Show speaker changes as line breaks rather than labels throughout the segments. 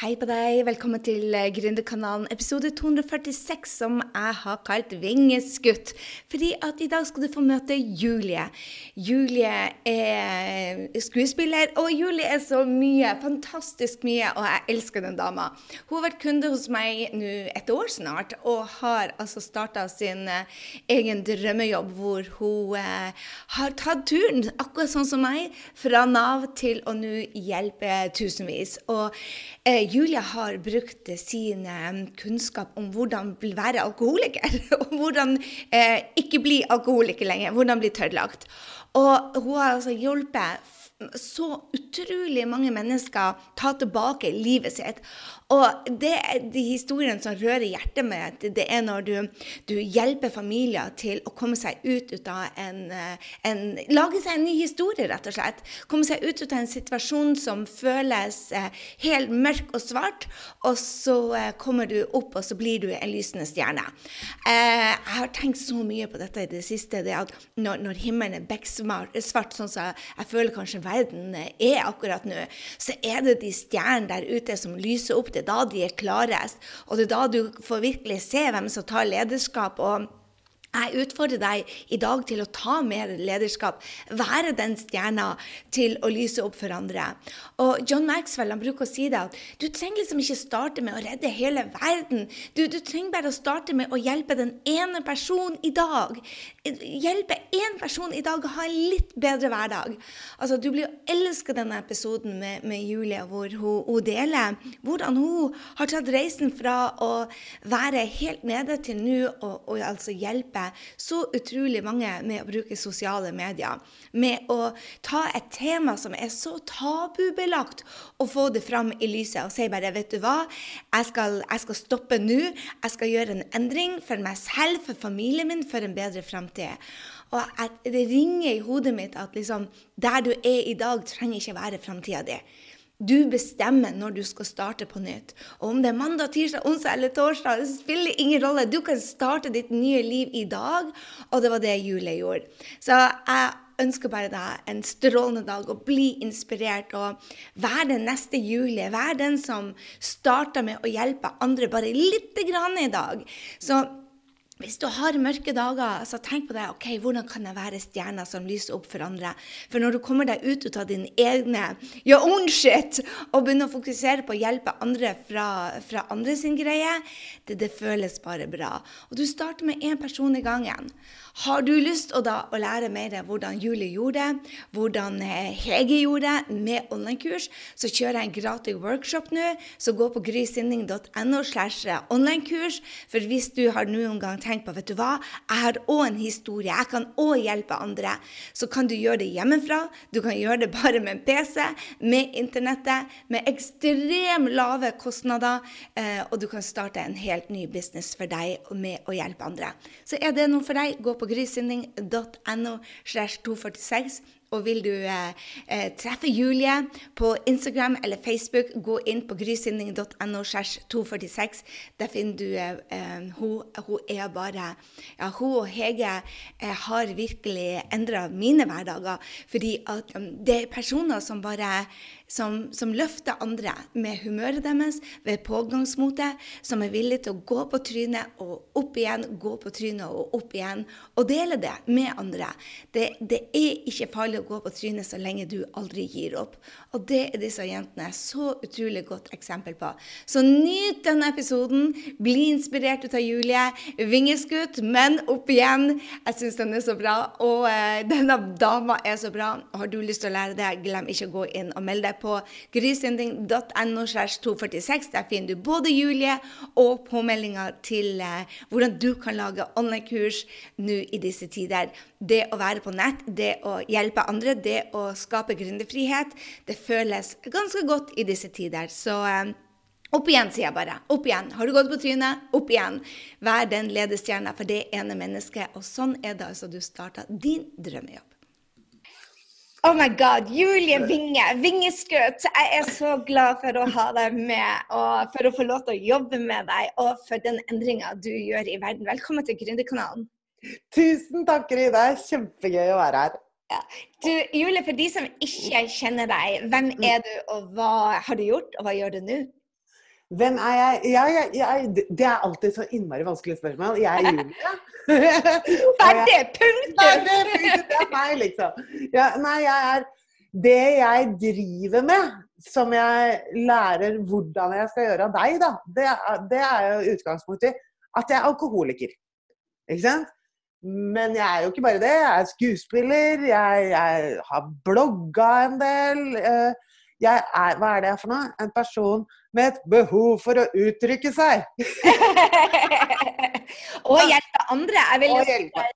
Hei på deg, velkommen til eh, Gründerkanalen episode 246, som jeg har kalt Vingeskutt. Fordi at i dag skal du få møte Julie. Julie er skuespiller, og Julie er så mye, fantastisk mye, og jeg elsker den dama. Hun har vært kunde hos meg nå et år snart, og har altså starta sin uh, egen drømmejobb hvor hun uh, har tatt turen, akkurat sånn som meg, fra Nav til å nå hjelpe tusenvis. Og uh, Julia har brukt sin eh, kunnskap om hvordan være alkoholiker, og hvordan eh, ikke bli alkoholiker lenger, hvordan bli tørrlagt. Og hun har altså hjulpet så utrolig mange mennesker ta tilbake livet sitt. Og det de historiene som rører hjertet mitt, det er når du, du, hjelper familier til å komme seg ut, ut av en, en, Lage seg en ny historie, rett og slett. Komme seg ut, ut av en situasjon som føles eh, helt mørk og svart, og så eh, kommer du opp, og så blir du en lysende stjerne. Eh, jeg har tenkt så mye på dette i det siste, det at når, når himmelen er svart, sånn som jeg føler kanskje verden er akkurat nå, så er det de stjernene der ute som lyser opp. Det er da de er klarest, og det er da du får virkelig se hvem som tar lederskap. og jeg utfordrer deg i dag til å ta mer lederskap, være den stjerna til å lyse opp for andre. Og John Maxwell han bruker å si det at du trenger liksom ikke starte med å redde hele verden. Du, du trenger bare å starte med å hjelpe den ene personen i dag. Hjelpe én person i dag å ha en litt bedre hverdag. Altså, Du blir jo elska denne episoden med, med Julie, hvor hun, hun, deler hvordan hun har tatt reisen fra å være helt nede til nå og altså hjelpe hjelper så utrolig mange med å bruke sosiale medier. Med å ta et tema som er så tabubelagt, og få det fram i lyset og si bare Vet du hva, jeg skal, jeg skal stoppe nå. Jeg skal gjøre en endring for meg selv, for familien min, for en bedre framtid. Og at det ringer i hodet mitt at liksom, der du er i dag, trenger ikke være framtida di. Du bestemmer når du skal starte på nytt. Og om det er mandag, tirsdag, onsdag eller torsdag, det spiller ingen rolle. Du kan starte ditt nye liv i dag, og det var det Julie gjorde. Så jeg ønsker bare deg en strålende dag og bli inspirert. Og vær den neste Julie. Vær den som starter med å hjelpe andre bare lite grann i dag. Så hvis du har mørke dager, så tenk på det. ok, Hvordan kan jeg være stjerna som lyser opp for andre? For når du kommer deg ut, av din egne ja, own shit, og begynner å fokusere på å hjelpe andre fra, fra andre sin greie, det, det, føles bare bra. Og du starter med én person i gangen. Har du lyst å, da, å lære mer hvordan Julie gjorde hvordan eh, Hege gjorde med online-kurs, så kjører jeg en gratis workshop nå. Så gå på grysinning.no slash online-kurs. For hvis du har noen gang tenkt på vet du hva, jeg har òg en historie, jeg kan òg hjelpe andre. Så kan du gjøre det hjemmefra. Du kan gjøre det bare med en PC, med internettet, med ekstremt lave kostnader. Eh, og du kan starte en helt ny business for deg med å hjelpe andre. Så er det noe for deg, gå på grysynding.no slash 246 og vil du eh, eh, treffe Julie på Instagram eller Facebook, gå inn på grysynding.no 246. Der finner du eh, eh, hun, hun, er bare ja, Hun og Hege eh, har virkelig endra mine hverdager. Fordi at um, det er personer som bare som, som, løfter andre med humøret deres, ved pågangsmotet, som er villig til å gå på trynet og opp igjen, gå på trynet og opp igjen, og dele det med andre. Det, det er ikke farlig å gå på trynet så lenge du aldri gir opp. Og det er disse jentene så utrolig godt eksempel på. Så nyt denne episoden. Bli inspirert ut av Julie. Vingeskutt, men opp igjen. Jeg syns den er så bra. Og eh, denne dama er så bra. Har du lyst til å lære det, glem ikke å gå inn og melde deg på grysynding.no. 246. Der finner du både Julie og påmeldinger til uh, hvordan du kan lage online-kurs nå i disse tider. Det å være på nett, det å hjelpe andre, det å skape gründerfrihet, det føles ganske godt i disse tider. Så uh, opp igjen, sier jeg bare. Opp igjen. Har du gått på trynet? Opp igjen. Vær den ledestjerna for det ene mennesket. Og sånn er det altså du starta din drømmejobb. Oh my God, Julie Vinge, vingeskutt. Jeg er så glad for å ha deg med, og for å få lov til å jobbe med deg, og for den endringa du gjør i verden. Velkommen til Gründerkanalen.
Tusen takk, Rine. Kjempegøy å være her.
Ja. Du, Julie, for de som ikke kjenner deg, hvem mm. er du, og hva har du gjort, og hva gjør du nå?
Hvem er jeg? Ja, jeg, jeg? Det er alltid så innmari vanskelig spørsmål. Jeg er Julie.
Ferdig! Punktum!
Ferdig! Det det er meg, liksom. Ja, nei, jeg er Det jeg driver med, som jeg lærer hvordan jeg skal gjøre av deg, da, det, er- det er jo utgangspunktet at jeg er alkoholiker. Ikke sant? Men jeg er jo ikke bare det. Jeg er skuespiller, jeg, jeg har blogga en del. eh, Jeg er, hva er det for noe? En person med et behov for å uttrykke seg.
og hjelpe andre. Jeg vil
hjelpe.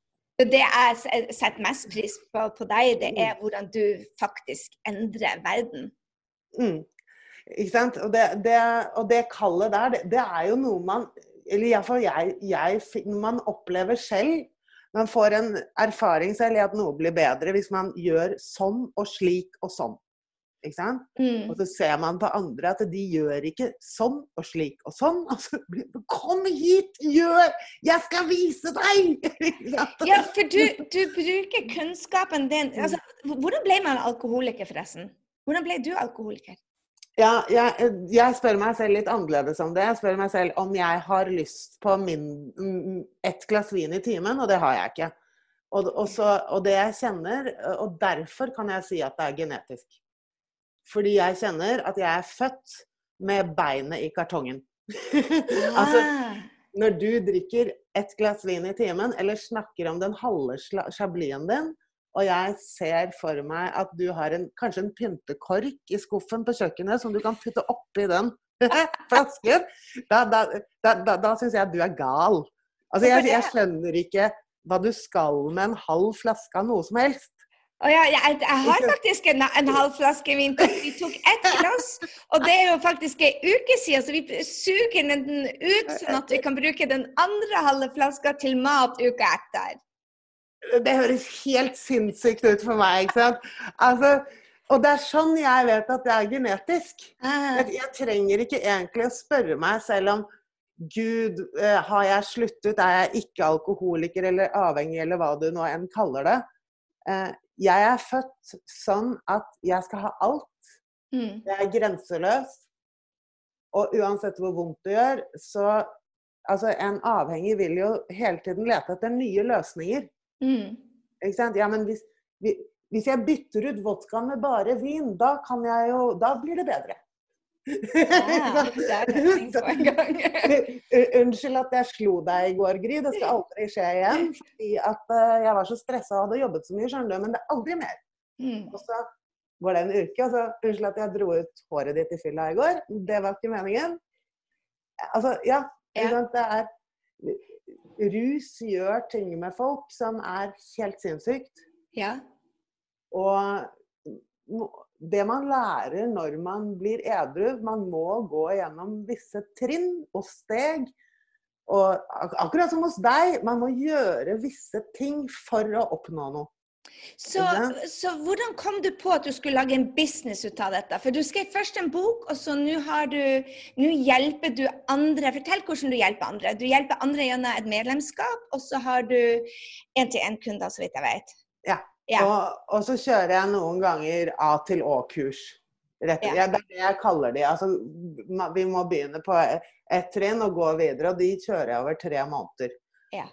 det jeg setter mest pris på på deg, det er hvordan du faktisk endrer verden.
Mm. Ikke sant? Og det, det, og det kallet der, det, det er jo noe man Eller iallfall jeg, jeg Når Man opplever selv Man får en erfaring selv i at noe blir bedre hvis man gjør sånn og slik og sånn. Ikke sant?
Mm.
Og så ser man på andre at de gjør ikke sånn og slik og sånn. Og så blir det Kom hit, gjør! Jeg skal vise deg!
Ja, for du, du bruker kunnskapen din altså, Hvordan ble man alkoholiker, forresten? Hvordan ble du alkoholiker?
Ja, jeg, jeg spør meg selv litt annerledes om det. Jeg spør meg selv om jeg har lyst på min, et ett glass vin i timen, og det har jeg ikke. Og, og, så, og det jeg kjenner, og derfor kan jeg si at det er genetisk. Fordi jeg kjenner at jeg er født med beinet i kartongen. altså,
Ah.
når du drikker ett glass vin i timen, eller snakker om den halve chablisen din, og jeg ser for meg at du har en, kanskje en pyntekork i skuffen på kjøkkenet som du kan putte oppi den flasken, da, da, da, da syns jeg at du er gal. Altså, jeg, jeg skjønner ikke hva du skal med en halv flaske av noe som helst.
Å ja, jeg, jeg har faktisk en, en halv flaske vin. Vi tok ett glass, og det er jo faktisk en uke siden, så vi suger den ut sånn at vi kan bruke den andre halve flaska til mat uka etter.
Det høres helt sinnssykt ut for meg, ikke sant. Altså, og det er sånn jeg vet at det er genetisk. Jeg, trenger ikke egentlig å spørre meg selv om Gud, eh, har jeg sluttet? Er jeg ikke alkoholiker eller avhengig, eller hva du nå enn kaller det? Jeg er født sånn at jeg skal ha alt.
Mm.
Jeg er grenseløs. Og uansett hvor vondt det gjør, så Altså, en avhengig vil jo hele tiden lete etter nye løsninger.
Mm.
Ikke sant? Ja, men hvis, hvis jeg bytter ut vodkaen med bare vin, da kan jeg jo Da blir det bedre.
Ja, det er på en gang.
Unnskyld at jeg slo deg i går, Gry. Det skal aldri skje igjen. Fordi at eh, jeg var så stressa og hadde jobbet så mye, skjønner du. Men det er aldri mer.
Mm.
Og så går det en uke, og så Unnskyld at jeg dro ut håret ditt i fylla i går. Det var ikke meningen. Altså, ja.
Ja.
Det er Rus gjør ting med folk som er helt sinnssykt.
Ja.
Og det man lærer når man blir edru, man må gå gjennom visse trinn og steg. Og akkurat som hos deg, man må gjøre visse ting for å oppnå noe.
Så, så hvordan kom du på at du skulle lage en business ut av dette? For du skrev først en bok, og så nå har du Nå hjelper du andre. Fortell hvordan du hjelper andre. Du hjelper andre gjennom et medlemskap, og så har du én-til-én-kunder, så vidt jeg vet.
Ja.
Ja.
Og, og så kjører jeg noen ganger A til Å-kurs.
Ja.
Det er det jeg kaller de. Altså, vi må begynne på ett trinn og gå videre, og de kjører jeg over tre måneder.
Ja.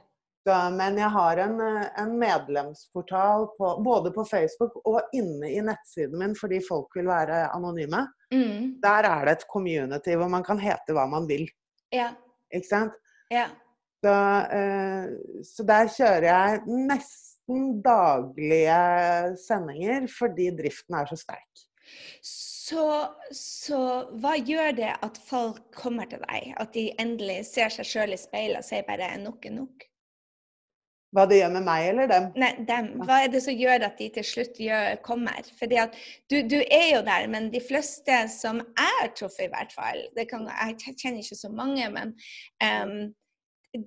Så, men jeg har en, en medlemsportal på, både på Facebook og inne i nettsiden min fordi folk vil være anonyme.
Mm.
Der er det et community hvor man kan hete hva man vil.
Ja.
Ikke sant?
ja.
Så, eh, så der kjører jeg nesten daglige sendinger fordi driften er så sterk.
Så, så hva gjør det at folk kommer til deg? At de endelig ser seg sjøl i speilet og sier bare 'nok er nok'?
Hva det gjør med meg eller dem?
Nei, dem. Hva er det som gjør at de til slutt gjør, kommer? Fordi at du, du er jo der, men de fleste som jeg har truffet, i hvert fall det kan, Jeg kjenner ikke så mange, men em,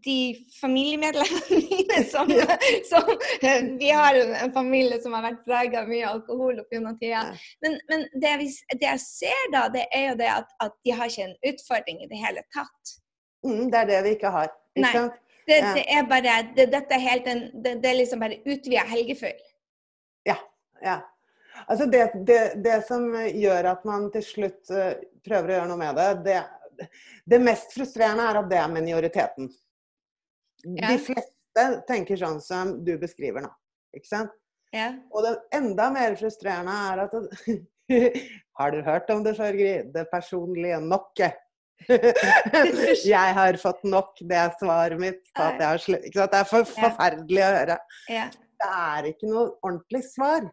de familiemedlemmene mine som, som Vi har en, familie som har vært prega av mye alkohol opp gjennom tida.
Ja.
Men, men det, vi, det jeg ser da, det er jo det at, at de har ikke en utfordring i det hele tatt.
Mm, det er det vi ikke har. Ikke
Nei. Det,
Ja.
det er bare det, Dette er helt en, det, er liksom bare utvida helgefyll.
Ja. Altså det, det, det som gjør at man til slutt eh, prøver å gjøre noe med det, det Det mest frustrerende er at det er minoriteten.
Ja.
De fleste tenker sånn som du beskriver nå. Ikke sant?
Ja.
Og det enda mer frustrerende er at det, Har du hørt om det før, Gry? Det personlige nokket. jeg har fått nok, det er svaret mitt. har? Det er for, forferdelig å høre.
ja.
Det er ikke noe ordentlig svar.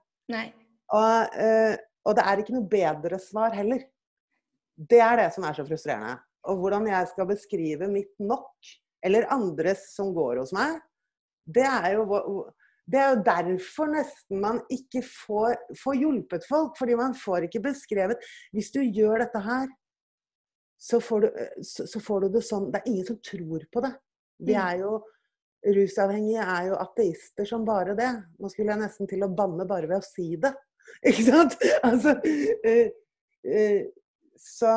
Og, eh, og det er ikke noe bedre svar heller. Det er det som er så frustrerende. Og hvordan jeg skal beskrive mitt nok, eller andres som går hos meg, det er jo, det er jo derfor nesten man ikke får, får hjulpet folk. Fordi man får ikke beskrevet Hvis du gjør dette her, så får du, så, så får du det sånn Det er ingen som tror på det. Vi
Mm.
er jo Rusavhengige er jo ateister som bare det. Nå skulle jeg nesten til å banne bare ved å si det. Ikke sant? Altså, øh, øh, så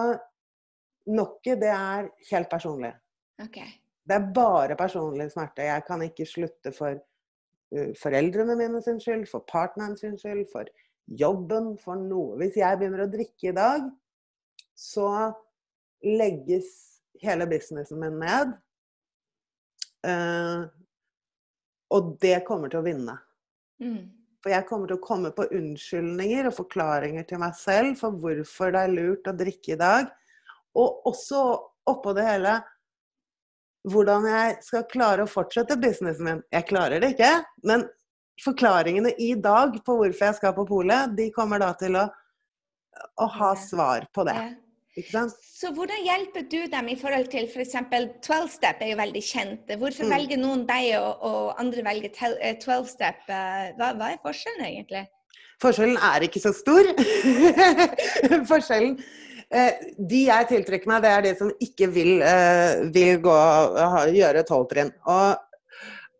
nokket, det er helt personlig.
OK.
Det er bare personlig smerte. Jeg kan ikke slutte for uh, foreldrene mine sin skyld, for partneren sin skyld, for jobben, for noe. Hvis jeg begynner å drikke i dag, så legges hele businessen min ned. Eh, og det kommer til å vinne.
Mm.
For jeg kommer til å komme på unnskyldninger og forklaringer til meg selv for hvorfor det er lurt å drikke i dag. Og også oppå det hele hvordan jeg skal klare å fortsette businessen min. Jeg klarer det ikke, men forklaringene i dag på hvorfor jeg skal på polet, de kommer da til å, å ha svar på det.
Så hvordan hjelper du dem i forhold til f.eks. 12-step er jo veldig kjent. Hvorfor
Mm.
velger noen deg og, og andre velger eh, 12-step? Eh, Hva, hva er forskjellen egentlig?
Forskjellen er ikke så stor. Forskjellen eh, De jeg tiltrekker meg, det er de som ikke vil, eh, vil gå, gjøre tolvtrinn. Og,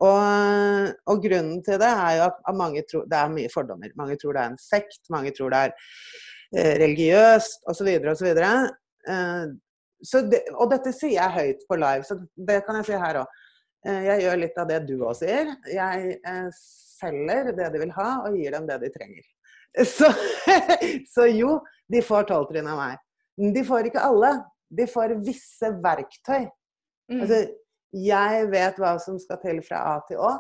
og, og grunnen til det er jo at, mange tror Det er mye fordommer. Mange tror det er en sekt, mange tror det er eh, religiøst osv. osv. Eh, så det, og dette sier jeg høyt på live, så det kan jeg si her òg. Jeg gjør litt av det du òg sier. Jeg eh, selger det de vil ha, og gir dem det de trenger. Så, så jo, de får tolvtrinn av meg. De får ikke alle. De får visse verktøy.
Mm.
Altså, jeg vet hva som skal til fra A til Å,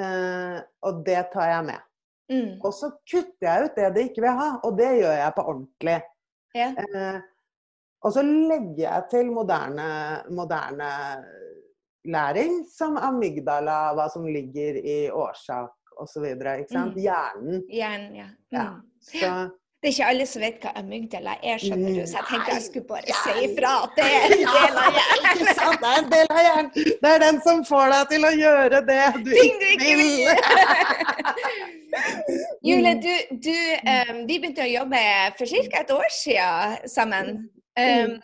eh, og det tar jeg med.
Mm.
Og så kutter jeg ut det de ikke vil ha, og det gjør jeg på ordentlig.
Ja.
Eh, og så legger jeg til moderne, moderne læring, som amygdala, hva som ligger i årsak osv. Ikke sant?
Mm.
Hjernen.
Hjernen, ja.
Ja.
Mm.
Så
Det er ikke alle som vet hva amygdala er, skjønner du, så jeg tenkte jeg skulle bare si ifra at det er en del av hjernen.
Det er en del av hjernen. Det er den som får deg til å gjøre det du ikke vil.
Julie, du, du um, vi begynte å jobbe for ca. et år siden sammen. Um,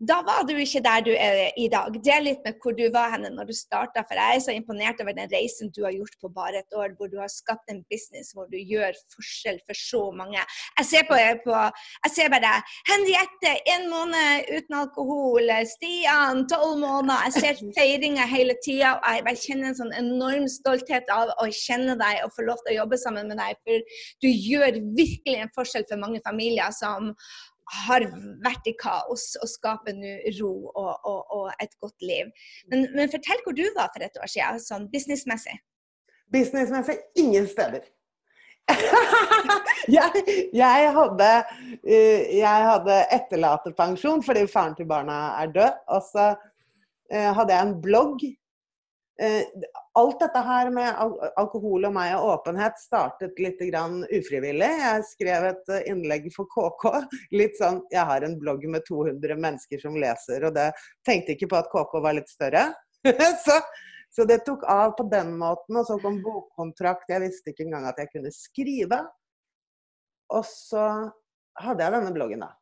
da var du ikke der du er i dag. Del litt med hvor du var henne når du starta. For jeg er så imponert over den reisen du har gjort på bare et år, hvor du har skapt en business hvor du gjør forskjell for så mange. Jeg ser, på, på, jeg ser bare Henriette, én måned uten alkohol. Stian, tolv måneder. Jeg ser feiringer hele tida. Og jeg bare kjenner en sånn enorm stolthet av å kjenne deg og få lov til å jobbe sammen med deg. For du gjør virkelig en forskjell for mange familier som har vært i kaos og skaper nå ro og, og, og et godt liv. Men, men fortell hvor du var for et år siden, sånn businessmessig.
Businessmessig ingen steder. jeg, jeg, hadde, eh, jeg hadde etterlaterpensjon fordi faren til barna er død. Og så eh, hadde jeg en blogg. Eh, alt dette her med alkohol og meg og åpenhet startet litt ufrivillig. Jeg skrev et eh, innlegg for KK. Litt sånn Jeg har en blogg med 200 mennesker som leser, og det tenkte ikke på at KK var litt større. så, så det tok av på den måten. Og så kom bokkontrakt. Jeg visste ikke engang at jeg kunne skrive. Og så hadde jeg denne bloggen, da.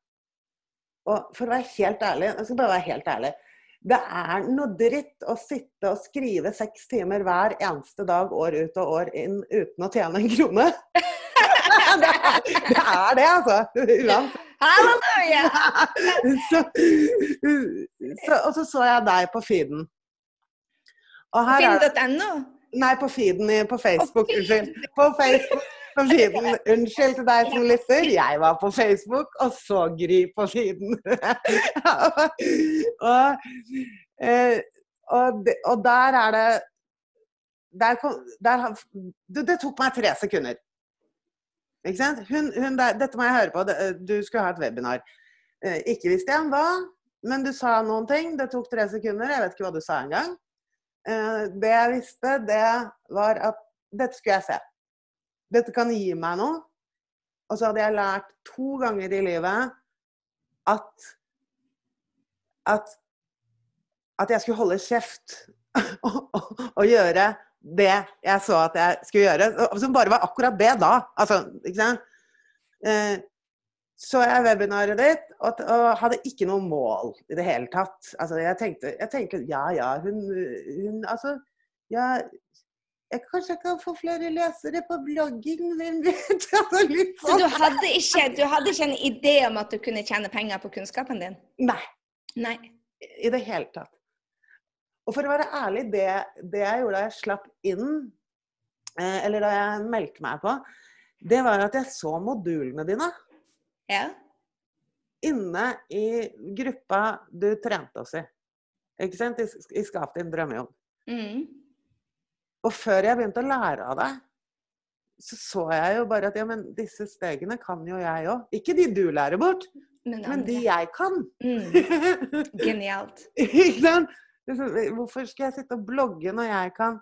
Og for å være helt ærlig, jeg skal bare være helt ærlig. Det er noe dritt å sitte og skrive seks timer hver eneste dag år ut og år inn uten å tjene en krone. det, er, det er det, altså. Uansett.
Halleluja!
så, så, og så så jeg deg på feeden.
Finn.no.
Nei, på feeden på Facebook. Unnskyld. På Facebook. På siden. Unnskyld til deg som lytter, jeg var på Facebook og så Gry på siden. og, eh, og, og, der er det der kom, der, det, det tok meg tre sekunder. Ikke sant? Hun, hun der, dette må jeg høre på. Du skulle ha et webinar. Eh, ikke visste jeg hva, men du sa noen ting. Det tok tre sekunder. Jeg vet ikke hva du sa engang. Eh, det jeg visste, det var at dette skulle jeg se. Dette kan gi meg noe. Og så hadde jeg lært to ganger i livet at at, at jeg skulle holde kjeft og, og, og, gjøre det jeg så at jeg skulle gjøre. Som bare var akkurat det da. Altså, ikke sant? Eh, så jeg webinaret ditt og, og, hadde ikke noe mål i det hele tatt. Altså, jeg tenkte, jeg tenkte ja ja, hun, hun Altså, ja jeg Kanskje jeg kan få flere lesere på blogging, hvem vet?
Sånn. Så du hadde, ikke, du hadde ikke en idé om at du kunne tjene penger på kunnskapen din?
Nei.
Nei.
I det hele tatt. Og for å være ærlig, det, det jeg gjorde da jeg slapp inn, eh, eller da jeg meldte meg på, det var at jeg så modulene dine.
Ja.
Inne i gruppa du trente oss i. Ikke sant? I, i Skap din drømmejobb.
Mm.
Og før jeg begynte å lære av deg, så så jeg jo bare at ja, men disse stegene kan jo jeg òg. Ikke de du lærer bort, men, men de jeg kan.
Mm. Genialt.
Ikke sant? Hvorfor skal jeg sitte og blogge når jeg kan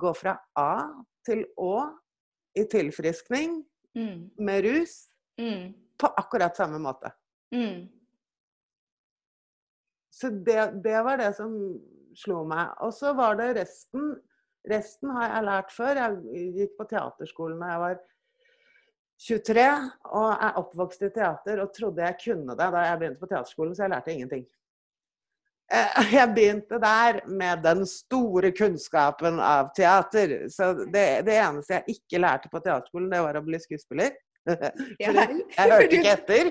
gå fra A til Å i tilfriskning
mm.
med rus?
Mm
på akkurat samme måte.
Mm.
Så det, det, var det som slo meg. Og så var det resten. Resten har jeg lært før. Jeg gikk på teaterskolen da jeg var 23 og er oppvokst i teater og trodde jeg kunne det da jeg begynte på teaterskolen, så jeg lærte ingenting. Eh, jeg begynte der med den store kunnskapen av teater. Så det, det eneste jeg ikke lærte på teaterskolen, det var å bli skuespiller.
Ja.
jeg hørte ikke etter.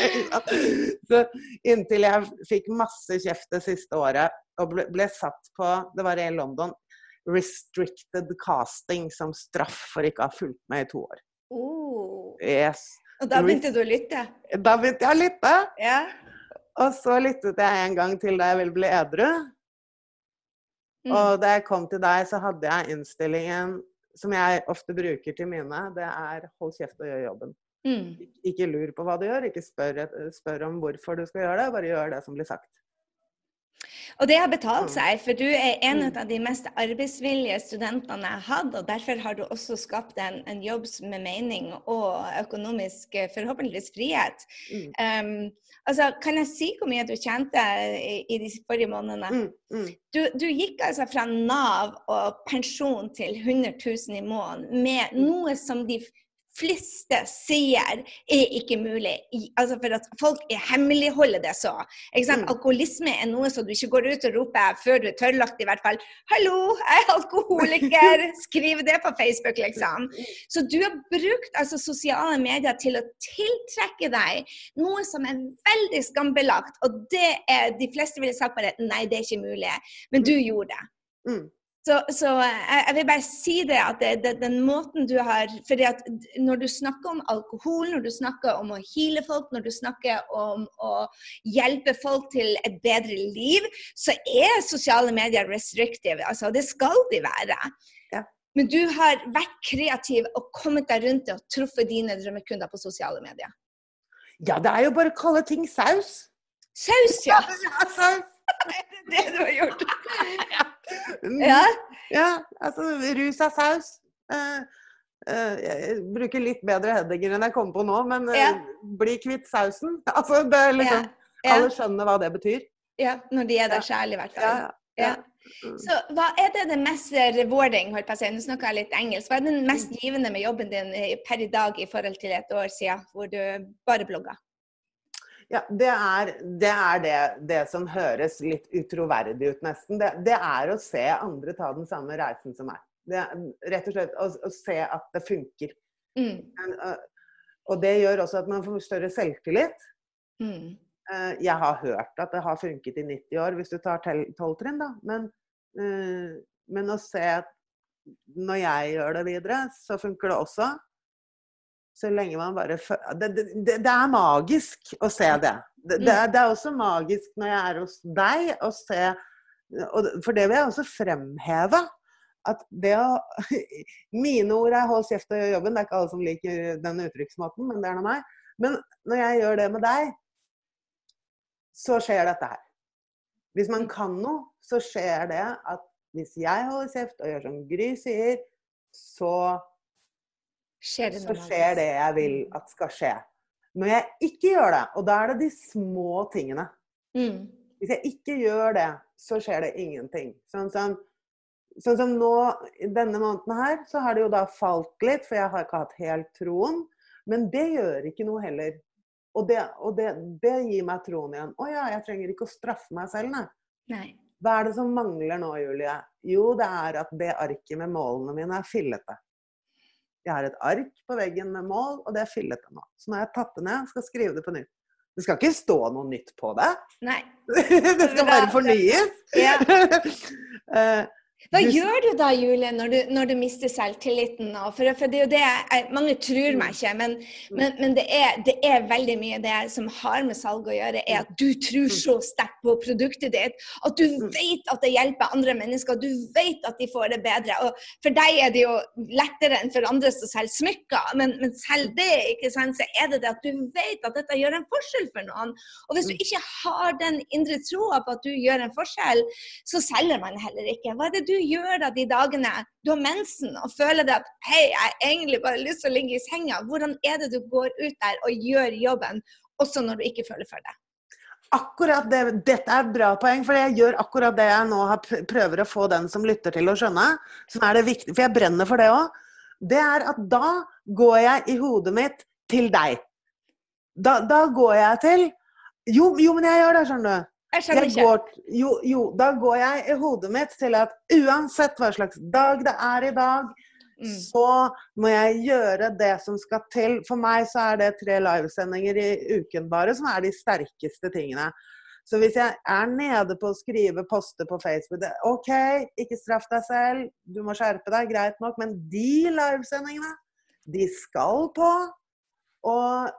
så inntil jeg fikk masse kjeft det siste året og ble, ble satt på Det var i London. Restricted casting som straff for ikke å ha fulgt med i to år.
Oh.
Yes.
Og da begynte du å lytte?
Da begynte jeg å lytte.
Ja.
Og så lyttet jeg en gang til da jeg ville bli edru. Mm. Og da jeg kom til deg, så hadde jeg innstillingen som jeg ofte bruker til mine, det er hold kjeft og gjør jobben.
Mm.
Ikke lur på hva du gjør, ikke spør, spør, om hvorfor du skal gjøre det, bare gjør det som blir sagt.
Og det har betalt seg, for du er en mm. av de mest arbeidsvillige studentene jeg har hatt. Og derfor har du også skapt en, en jobb med mening og økonomisk, forhåpentligvis, frihet.
Mm.
Um, altså, kan jeg si hvor mye du tjente i, i de forrige månedene?
Mm. Mm.
Du, du, gikk altså fra Nav og pensjon til 100 000 i måneden med
mm.
noe som de fleste sier er ikke mulig. Altså for at folk hemmeligholder det så. Mm. Alkoholisme er noe som du ikke går ut og roper før du er tørrlagt, i hvert fall. 'Hallo, jeg er alkoholiker!' Skriv det på Facebook, liksom. Så du har brukt altså, sosiale medier til å tiltrekke deg noe som er veldig skambelagt. Og det er de fleste ville sagt bare 'nei, det er ikke mulig'. Men du gjorde det.
Mm.
Så, så jeg, jeg, vil bare si det at det, det, den måten du har fordi at Når du snakker om alkohol, når du snakker om å heale folk, når du snakker om å hjelpe folk til et bedre liv, så er sosiale medier restrictive. Altså, det skal de være.
Ja.
Men du har vært kreativ og kommet deg rundt det og truffet dine drømmekunder på sosiale medier.
Ja, det er jo bare å kalle ting saus.
Saus, ja.
ja saus.
det er det du har gjort.
ja.
ja.
ja. altså rus er saus. Uh, uh, jeg bruker litt bedre headinger enn jeg kommer på nå, men uh, bli kvitt sausen. Altså, det er liksom, Alle skjønner hva det betyr.
Ja, når de er der sjæl, i hvert fall.
Ja.
Mm. Så hva er det det mest rewarding, holdt på å si, nå snakker jeg litt engelsk, hva er det mest mm. givende med jobben din per i dag i forhold til et år siden, hvor du bare blogga?
Ja, Det er, det, er det, det, som høres litt utroverdig ut, nesten. Det, det, er å se andre ta den samme reisen som meg. Det rett og slett å, å se at det funker.
Mm.
Og det gjør også at man får større selvtillit.
Mm.
Eh, jeg har hørt at det har funket i 90 år, hvis du tar tolv trinn, da. Men, men, å se at når jeg gjør det videre, så funker det også. Så lenge man bare Det, det, det er magisk å se det. Det, det, er, det er også magisk når jeg er hos deg å se For det vil jeg også fremheve. At det å Mine ord er 'hold kjeft og gjør jobben'. Det er ikke alle som liker den uttrykksmåten, men det er nå meg. Men når jeg gjør det med deg, så skjer dette her. Hvis man kan noe, så skjer det at hvis jeg holder kjeft og gjør som Gry sier, så,
Skjer det
så skjer det jeg vil at skal skje. Når jeg ikke gjør det, og da er det de små tingene
Mm.
Hvis jeg ikke gjør det, så skjer det ingenting. Sånn som, sånn som nå, denne måneden her, så har det jo da falt litt, for jeg har ikke hatt helt troen. Men det gjør ikke noe heller. Og det, og det, det gir meg troen igjen. Å ja, jeg trenger ikke å straffe meg selv, nei.
Nei.
Hva er det som mangler nå, Julie? Jo, det er at det arket med målene mine er fillete. Jeg har et ark på veggen med mål, og det er fillete nå. Så nå har jeg tatt det ned og skal skrive det på nytt. Det skal ikke stå noe nytt på det.
Nei.
det skal bare fornyes.
Ja. Hva
Du-
gjør du da, Julie, når du, når du mister selvtilliten? For, for det er jo det jeg, Mange tror meg ikke, men, men, men det, er, det er veldig mye det som har med salg å gjøre, er at du tror så sterkt på produktet ditt. At du vet at det hjelper andre mennesker. Du vet at de får det bedre. Og for deg er det jo lettere enn for andre som selger smykker, men, men selv det, ikke sant, så er det det at du vet at dette gjør en forskjell for noen. Og hvis du ikke har den indre troa på at du gjør en forskjell, så selger man heller ikke. Hva er det du gjør da de dagene du har mensen og føler det at hei, jeg har egentlig bare lyst til å ligge i senga. Hvordan er det du går ut der og gjør jobben, også når du ikke føler for det?
akkurat det, Dette er et bra poeng, for jeg gjør akkurat det jeg nå prøver å få den som lytter til å skjønne. Som er det viktig, for jeg brenner for det òg. Det er at da går jeg i hodet mitt til deg. Da, da går jeg til jo, jo, men jeg gjør det, skjønner du.
Jeg skjønner
Jeg
ikke.
går, jo, jo, da går jeg i hodet mitt til at uansett hva slags dag det er i dag,
Mm.
så må jeg gjøre det som skal til. For meg så er det tre livesendinger i uken bare som er de sterkeste tingene. Så hvis jeg er nede på å skrive poster på Facebook det, OK, ikke straff deg selv, du må skjerpe deg, greit nok, men de livesendingene, de skal på. Og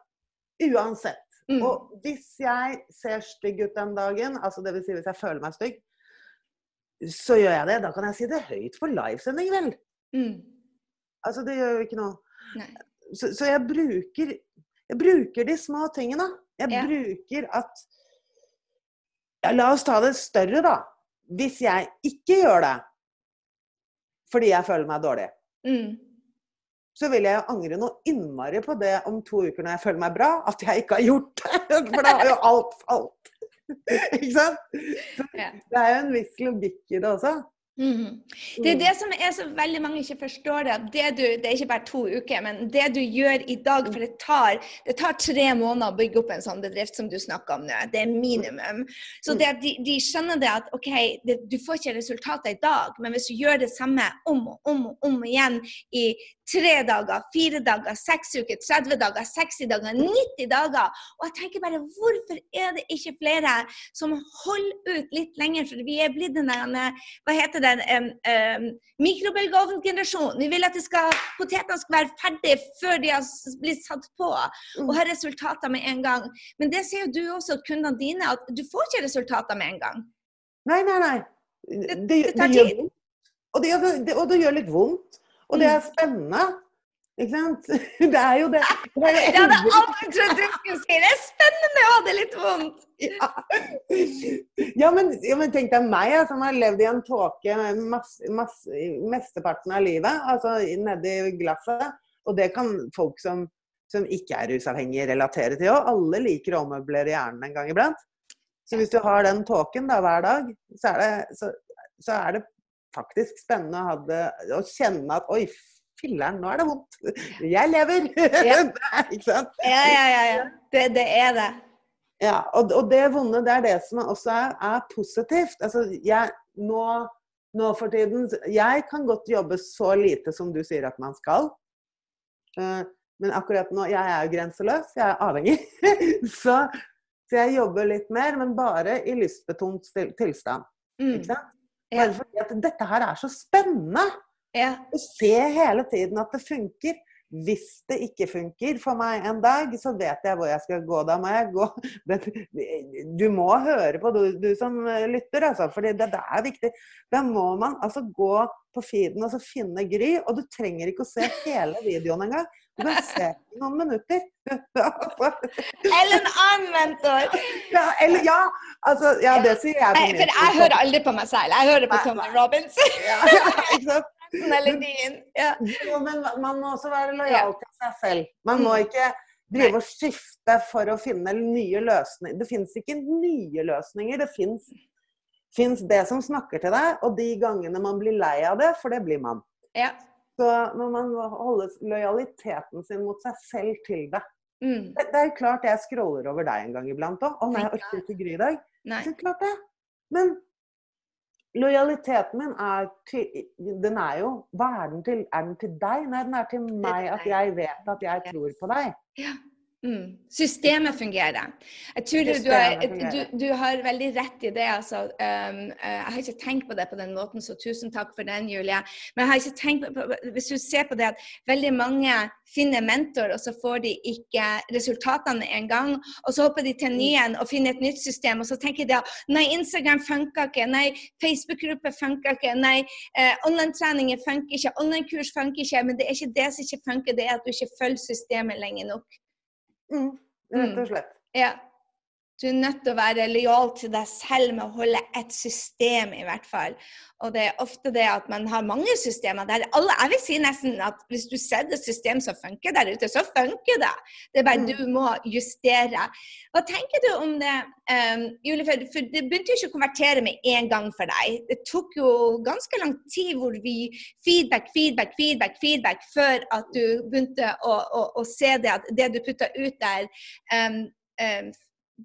uansett.
Mm.
Og hvis jeg ser stygg ut den dagen, altså dvs. Si hvis jeg føler meg stygg, så gjør jeg det. Da kan jeg si det høyt på livesending, vel.
Mm.
Altså, det gjør jo ikke noe. Så, så jeg bruker jeg bruker de små tingene. Jeg
Ja.
bruker at ja, La oss ta det større, da. Hvis jeg ikke gjør det fordi jeg føler meg dårlig,
Mm.
Så vil jeg angre noe innmari på det om to uker når jeg føler meg bra, at jeg ikke har gjort det. For da har jo alt falt. ikke sant? Så det er jo en viss logikk i det også.
Mm. Det er det som er så veldig mange ikke forstår det. at det, du, det er ikke bare to uker, men det du gjør i dag For det tar, det tar tre måneder å bygge opp en sånn bedrift som du snakker om nå. Det er minimum. Så det at de, de skjønner det at OK, det, du får ikke resultater i dag, men hvis du gjør det samme om og om og om igjen i tre dager, fire dager, seks uker, 30 dager, 60 dager, 90 dager Og jeg tenker bare, hvorfor er det ikke flere som holder ut litt lenger? For vi er blitt den der hva heter den, um, um, mikrobølgeovngenerasjonen. Vi vil at potetene skal være ferdige før de har blitt satt på, og ha resultater med en gang. Men det ser jo du også, kundene dine, at du får ikke resultater med en gang.
Nei, nei, nei.
Det-
Det,
det
det gjør vondt. Og det, og det gjør litt vondt. Og det
Mm.
er spennende. Ikke sant? Det er jo det. det er jo
Jeg hadde aldri trodd du skulle si det. Spennende å ha det litt vondt.
Ja. Ja, men, ja, men tenk deg meg, som har levd i en tåke mesteparten av livet. Altså nedi glasset. Og det kan folk som, som ikke er rusavhengige relatere til òg. Alle liker å ommøblere hjernen en gang iblant. Så hvis du har den tåken da, hver dag, så er, det, så, så er det faktisk spennende å, ha å kjenne at oi, filler'n, nå er det vondt. Jeg lever!
Ja.
ikke sant?
Ja, ja, ja. ja. Det, det er det.
Ja, og, og det vonde, det er det som også er, er positivt. Altså, jeg, nå, nå for tiden Jeg kan godt jobbe så lite som du sier at man skal. Uh, men akkurat nå Jeg er jo grenseløs, jeg er avhengig. så, så jeg jobber litt mer, men bare i lystbetont tilstand.
Mm.
Ikke sant? Bare fordi at dette her er så spennende.
Ja.
Og se hele tiden at det funker. Hvis det ikke funker for meg en dag, så vet jeg hvor jeg skal gå. Da må jeg gå Du må høre på, du, du som lytter, altså. For det, det er viktig. Da må man altså gå på feeden og så finne Gry. Og du trenger ikke å se hele videoen engang. Du kan se på noen minutter.
Eller en annen mentor.
Ja, eller, ja, altså, ja, det sier jeg.
Nei, for jeg hører aldri på meg selv. Jeg hører på
Nei, Robins.
Robbins.
ja, ikke sant?
Eller din. Ja.
Jo, men man må også være lojal til seg selv. Man må
Mm.
ikke drive og skifte for å finne nye løsninger. Det fins ikke nye løsninger. Det fins det som snakker til deg, og de gangene man blir lei av det, for det blir man.
ja.
Så når man holder lojaliteten sin mot seg selv til det
Mm.
Det, det er klart jeg scroller over deg en gang iblant òg. Å nei, jeg orker ikke Gry i dag. Så klart det. Men lojaliteten min er til Den er jo Hva er den til? Er den til deg? Nei, den er til meg. At jeg vet at jeg tror på deg.
Mm. Systemet fungerer. Jeg tror du, du, har, du, du har veldig rett i det. Altså. Um, eh, jeg har ikke tenkt på det på den måten, så tusen takk for den, Julie. Men jeg har ikke tenkt på, hvis du ser på det at veldig mange finner mentor, og så får de ikke resultatene en gang, og så hopper de til en ny en og finner et nytt system, og så tenker de at nei, Instagram funka ikke, nei, Facebook-gruppe funka ikke, nei, eh, online-treninger funker ikke, online-kurs funker ikke, men det er ikke det som ikke funker, det er at du ikke følger systemet lenge nok.
Mm, rett og slett.
Ja. Du er nødt til å være lojal til deg selv med å holde et system, i hvert fall. Og det er ofte det at man har mange systemer der alle Jeg vil si nesten at hvis du setter et system som funker der ute, så funker det. Det er bare
Mm.
du må justere. Hva tenker du om det, um, Julie? For det begynte jo ikke å konvertere med en gang for deg. Det tok jo ganske lang tid hvor vi feedback, feedback, feedback, feedback, før at du begynte å, å, å se det at det du putta ut der, um, um,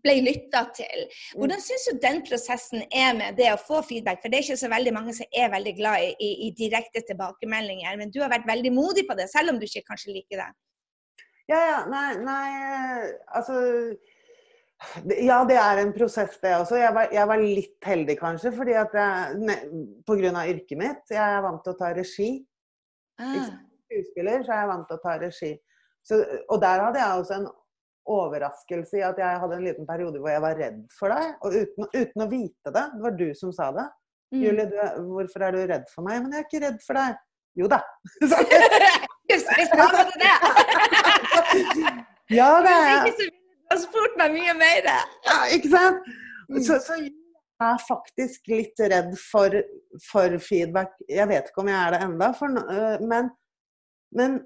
ble lytta til. Hvordan syns du den prosessen er med det å få feedback? For det er ikke så veldig mange som er veldig glad i, i, i direkte tilbakemeldinger. Men du har vært veldig modig på det, selv om du ikke kanskje liker det.
Ja, ja. Nei, nei eh, altså Ja, det er en prosess, det også. Jeg var, jeg var litt heldig, kanskje, fordi at på grunn av yrket mitt. Jeg er vant til å ta regi.
Ah.
Skuespiller, så er jeg vant til å ta regi. Så, og der hadde jeg også en overraskelse i at jeg hadde en liten periode hvor jeg var redd for deg. Og uten, uten å vite det. Det var du som sa det.
Mm.
Julie, du, hvorfor er du redd for meg? Men jeg er ikke redd for deg. Jo da. Ja, det er jeg.
du har spurt meg mye mer.
Ja, ikke sant?
Mm.
Så, så jeg er faktisk litt redd for, for feedback. Jeg vet ikke om jeg er det enda, for, øh, men, men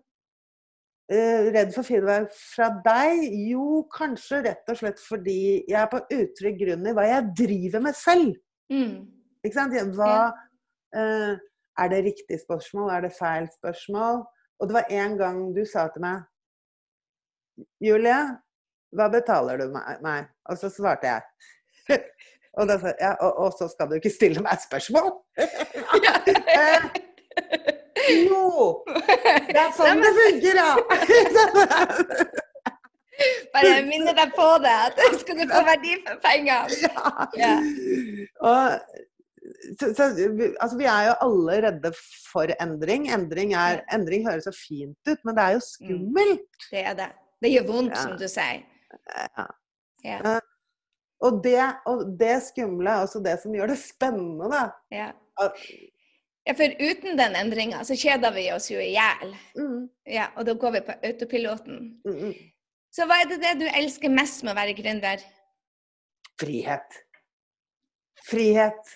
redd for feedback fra deg? Jo, kanskje rett og slett fordi jeg er på utrygg grunn i hva jeg driver med selv.
Mm.
Ikke sant? Hva, uh, er det riktig spørsmål? Er det feil spørsmål? Og det var en gang du sa til meg Julie, hva betaler du meg? Og så svarte jeg. Og, da ja, og, og så skal du ikke stille meg spørsmål? Jo! Det er sånn det funker, ja!
Bare minne deg på det, at du skal du få verdi for pengene.
ja. Og, så, så, vi- altså, vi er jo alle redde for endring. Endring, er, endring høres så fint ut, men det er jo skummelt.
Det er det. Det gjør vondt,
Ja.
som du sier.
Ja.
Ja.
Og, det, og det skumle er også det som gjør det spennende.
Ja. Ja, for uten den endringa så kjeder vi oss jo i hjel.
Mm,
Ja, og da går vi på autopiloten.
mm, mm.
Så hva er det, det du elsker mest med å være gründer?
Frihet. Frihet.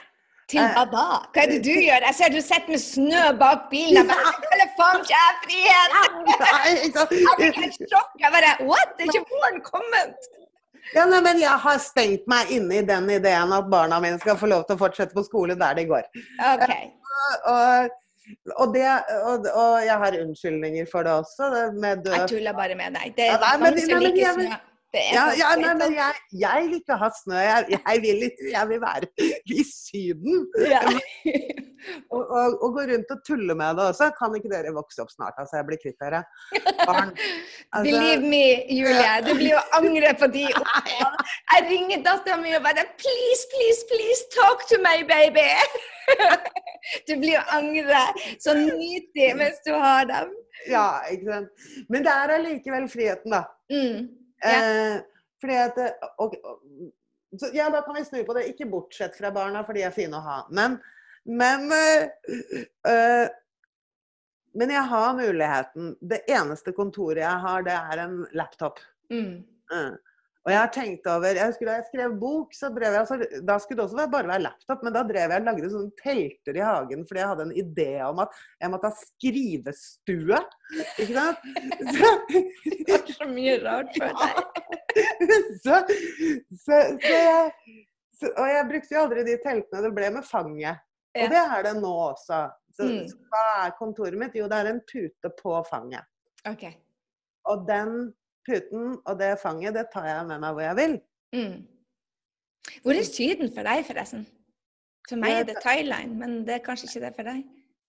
Til
Eh,
hva da? Hva er det du gjør? Jeg ser du sitter med snø bak bilen. Hva faen ikke jeg frihet? Jeg fikk helt sjokk. Jeg bare What? Det er ikke våren kommet?
Ja, nei, men jeg har stengt meg inne i den ideen at barna mine skal få lov til å fortsette på skole der de går.
OK.
Og, og, det, og, og jeg har unnskyldninger for det også, det med
Jeg tuller bare med deg. Det
Ja, nei, men- nei, men jeg Ja, ja nei, men jeg, jeg vil ikke ha snø. Jeg, jeg, vil, jeg vil være i Syden.
Ja.
Og, og, og gå rundt og tulle med det også. Kan ikke dere vokse opp snart, altså? Jeg blir kvitt dere. Barn. Altså-
Believe me, Julie, du blir jo angre på de oppgavene. Jeg ringer dattera mi og bare Please, please, please, talk to me, baby! Du blir jo angre. Så nyt de mens du har dem.
Ja, ikke sant. Men det er allikevel friheten, da.
Mm.
Eh, fordi at eh, og, så, Ja, da kan vi snu på det. Ikke bortsett fra barna, for de er fine å ha. Men, men eh, eh, Men jeg har muligheten. Det eneste kontoret jeg har, det er en laptop.
Mm.
Eh, Og jeg har tenkt over jeg husker Da jeg skrev bok, så drev jeg altså, Da skulle det også være- bare være laptop, men da drev jeg og lagde sånne telter i hagen fordi jeg hadde en idé om at jeg måtte ha skrivestue. Ikke sant? Så,
Det var så mye rart for deg.
så, så, så jeg Og jeg brukte jo aldri de teltene. Det ble med fanget. Og det er det nå også. Så,
Mm.
så hva er kontoret mitt? Jo, det er en pute på fanget.
OK.
Og den puten og det fanget, det tar jeg med meg hvor jeg vil.
Mm. Hvor er Syden for deg, forresten? For meg er det Thailand, men det er kanskje ikke det for deg?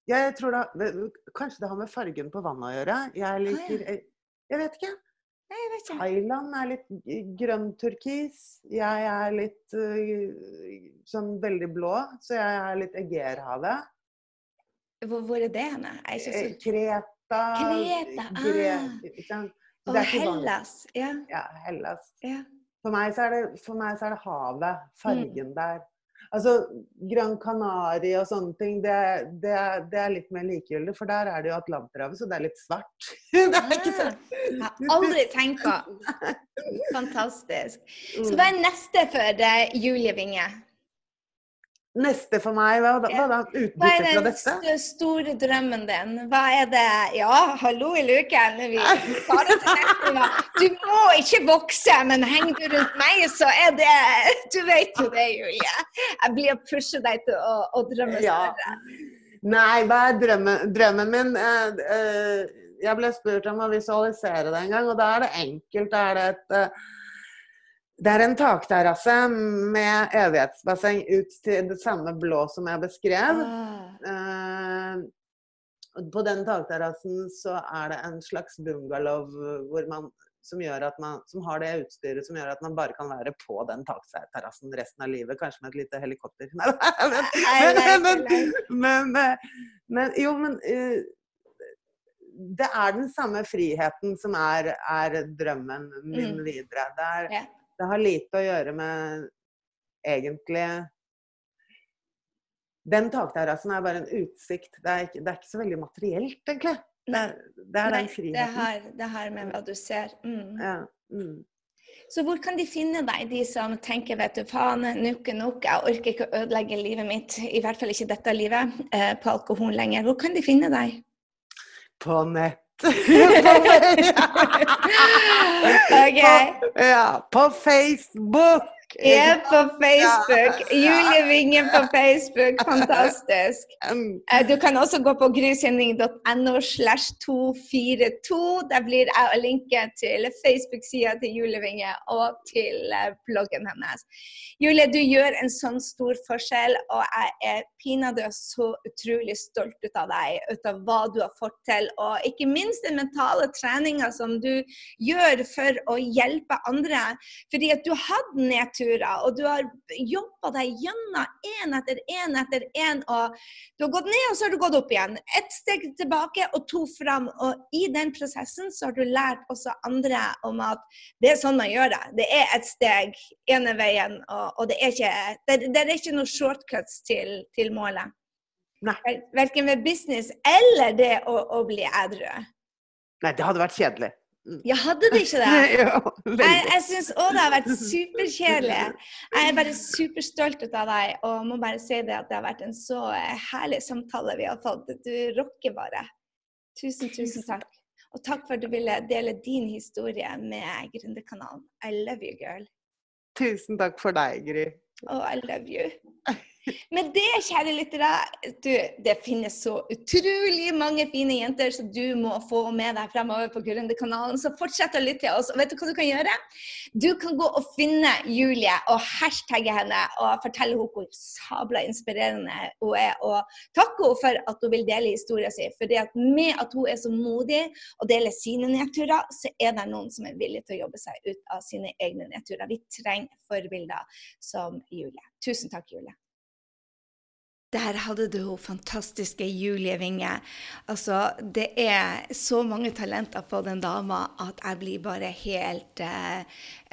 Jeg tror det- Kanskje det har med fargen på vannet å gjøre. Jeg liker Jeg, jeg vet ikke.
Nei, jeg vet ikke.
Thailand er litt grønn turkis. Jeg er litt øh, sånn veldig blå, så jeg er litt Egerhavet.
Hvor, hvor er det henne? Jeg er ikke
Eh,
så...
Kreta
Kreta,
Gre,
ah. Og Hellas. Ja.
Ja, Hellas.
ja.
For meg, så det, for meg så er det havet.
Mm.
Fargen der. Altså, Gran Canaria og sånne ting, det, det, det er litt mer likegyldig. For der er det jo Atlanterhavet, så det er litt svart. det er ikke sant?
Jeg har aldri tenkt på. Fantastisk. Så
Mm.
hva er neste for Julie Winge?
Neste for meg, hva, hva? Ut-
Hva er den st- store drømmen din? Hva er det Ja, hallo i luken. Vi tar det til neste gang. Du må ikke vokse, men henger du rundt meg, så er det Du vet jo det, Julie. Jeg blir å pushe deg til å, å drømme
Ja. Nei, hva er drømmen, drømmen min? Eh, eh, jeg ble spurt om å visualisere det en gang, og da er det enkelt. Da er det et eh, det er en takterrasse med evighetsbasseng ut til det samme blå som jeg beskrev.
Ah,
Eh, på den takterrassen så er det en slags bungalow hvor man, som, man, som har det utstyret som gjør at man bare kan være på den takterrassen resten av livet. Kanskje med et lite helikopter. Nei, men, men, men, eh, men Jo, men uh, det er den samme friheten som er, er drømmen min
Mm.
videre. Det, er,
Ja.
Det har lite å gjøre med egentlig Den takterrassen er bare en utsikt. Det er ikke, det er ikke så veldig materielt, egentlig. Det, det er
Nei,
den
det her, det har med hva du ser. Mm.
Ja. Mm.
Så hvor kan de finne deg, de som tenker vet du faen, nok er nok, jeg orker ikke å ødelegge livet mitt, i hvert fall ikke dette livet, eh, på alkohol lenger. Hvor kan de finne deg?
På nett. På,
Ok.
ja, på Facebook.
Er på Facebook. Julie Winge på Facebook. Fantastisk.
Mm.
Eh, Du kan også gå på grysynding.no slash 242. Der blir jeg og linke til Facebook-sida til Julie Winge og til eh, bloggen hennes. Julie, du gjør en sånn stor forskjell, og jeg er pinadø så utrolig stolt ut av deg, ut av hva du har fått til, og ikke minst den mentale treninga som du gjør for å hjelpe andre. Fordi at du hadde hatt nedturer, og du har jobba deg gjennom én etter én etter én. Og du har gått ned, og så har du gått opp igjen. Ett steg tilbake og to fram. Og i den prosessen så har du lært også andre om at det er sånn man gjør det. Det er et steg ene veien, og, og det, er ikke, det, det er ikke noen shortcuts til, til målet.
Nei.
Verken med business eller det å, å bli edru.
Nei, det hadde vært kjedelig.
Ja, hadde det ikke det? Jeg, jeg syns òg det har vært superkjedelig. Jeg er bare superstolt av deg og må bare si det at det har vært en så eh, herlig samtale vi har fått. Du rocker bare. Tusen, tusen takk. Og takk for at du ville dele din historie med Gründerkanalen. I love you, girl.
Tusen takk for deg, Gry.
Oh, I love you. Med det, kjære lyttere, det finnes så utrolig mange fine jenter som du må få med deg fremover på Gründerkanalen. Så fortsett å lytte til oss. Og vet du hva du kan gjøre? Du kan gå og finne Julie og hashtagge henne og fortelle henne hvor sabla inspirerende hun er. Og takke henne for at hun vil dele historien sin. For med at hun er så modig og deler sine nedturer, så er det noen som er villige til å jobbe seg ut av sine egne nedturer. Vi trenger forbilder som Julie. Tusen takk, Julie. Der hadde du hun fantastiske Julie Winge. Altså, det er så mange talenter på den dama at jeg blir bare helt eh,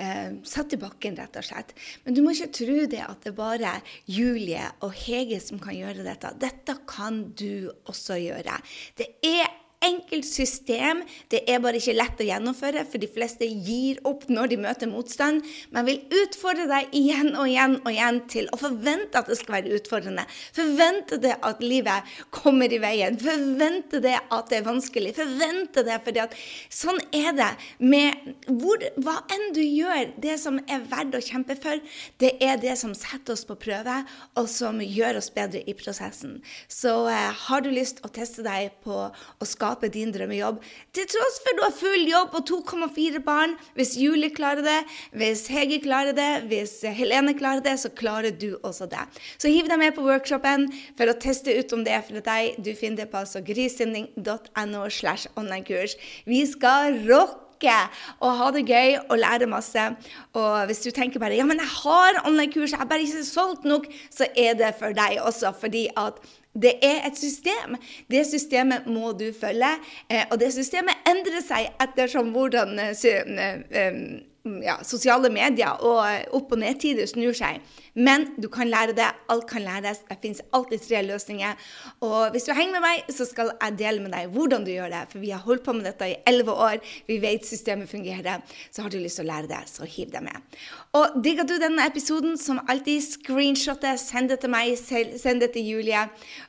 eh, satt i bakken, rett og slett. Men du må ikke tro det at det er bare Julie og Hege som kan gjøre dette. Dette kan du også gjøre. Det er enkelt system. Det er bare ikke lett å gjennomføre, for de fleste gir opp når de møter motstand. Men vil utfordre deg igjen og igjen og igjen til å forvente at det skal være utfordrende. Forvente det at livet kommer i veien. Forvente det at det er vanskelig. Forvente det, fordi at sånn er det med hvor, hva enn du gjør. Det som er verdt å kjempe for, det er det som setter oss på prøve, og som gjør oss bedre i prosessen. Så eh, har du lyst å teste deg på å skape skape din drømmejobb. Til tross for du har full jobb og 2,4 barn. Hvis Julie klarer det, hvis Hege klarer det, hvis Helene klarer det, så klarer du også det. Så hiv deg med på workshopen for å teste ut om det er for deg. Du finner det på altså grisinding.no slash online-kurs. Vi skal rocke og ha det gøy og lære masse. Og hvis du tenker bare ja, men jeg har online-kurs, jeg har bare ikke solgt nok, så er det for deg også. fordi at det er et system. Det systemet må du følge. Eh, og det systemet endrer seg ettersom hvordan eh, eh, ja, sosiale medier og opp- og nedtider snur seg. Men du kan lære det. Alt kan læres. Det finnes alltid tre løsninger. Og hvis du henger med meg, så skal jeg dele med deg hvordan du gjør det. For vi har holdt på med dette i elleve år. Vi vet systemet fungerer. Så har du lyst til å lære det, så hiv deg med. Og digger du denne episoden, som alltid, screenshot det, send det til meg, send det til Julie.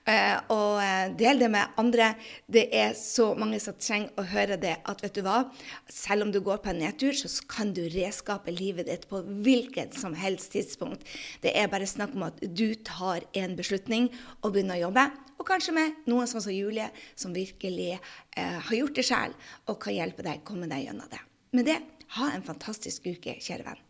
Eh, og eh, del det med andre. Det er så mange som trenger å høre det at vet du hva, selv om du går på en nedtur, så kan du reskape livet ditt på hvilket som helst tidspunkt. Det er bare snakk om at du tar en beslutning og begynner å jobbe. Og kanskje med noen sånn som Julie, som virkelig eh, har gjort det sjøl og kan hjelpe deg komme deg gjennom det. Med det, ha en fantastisk uke, kjære venn.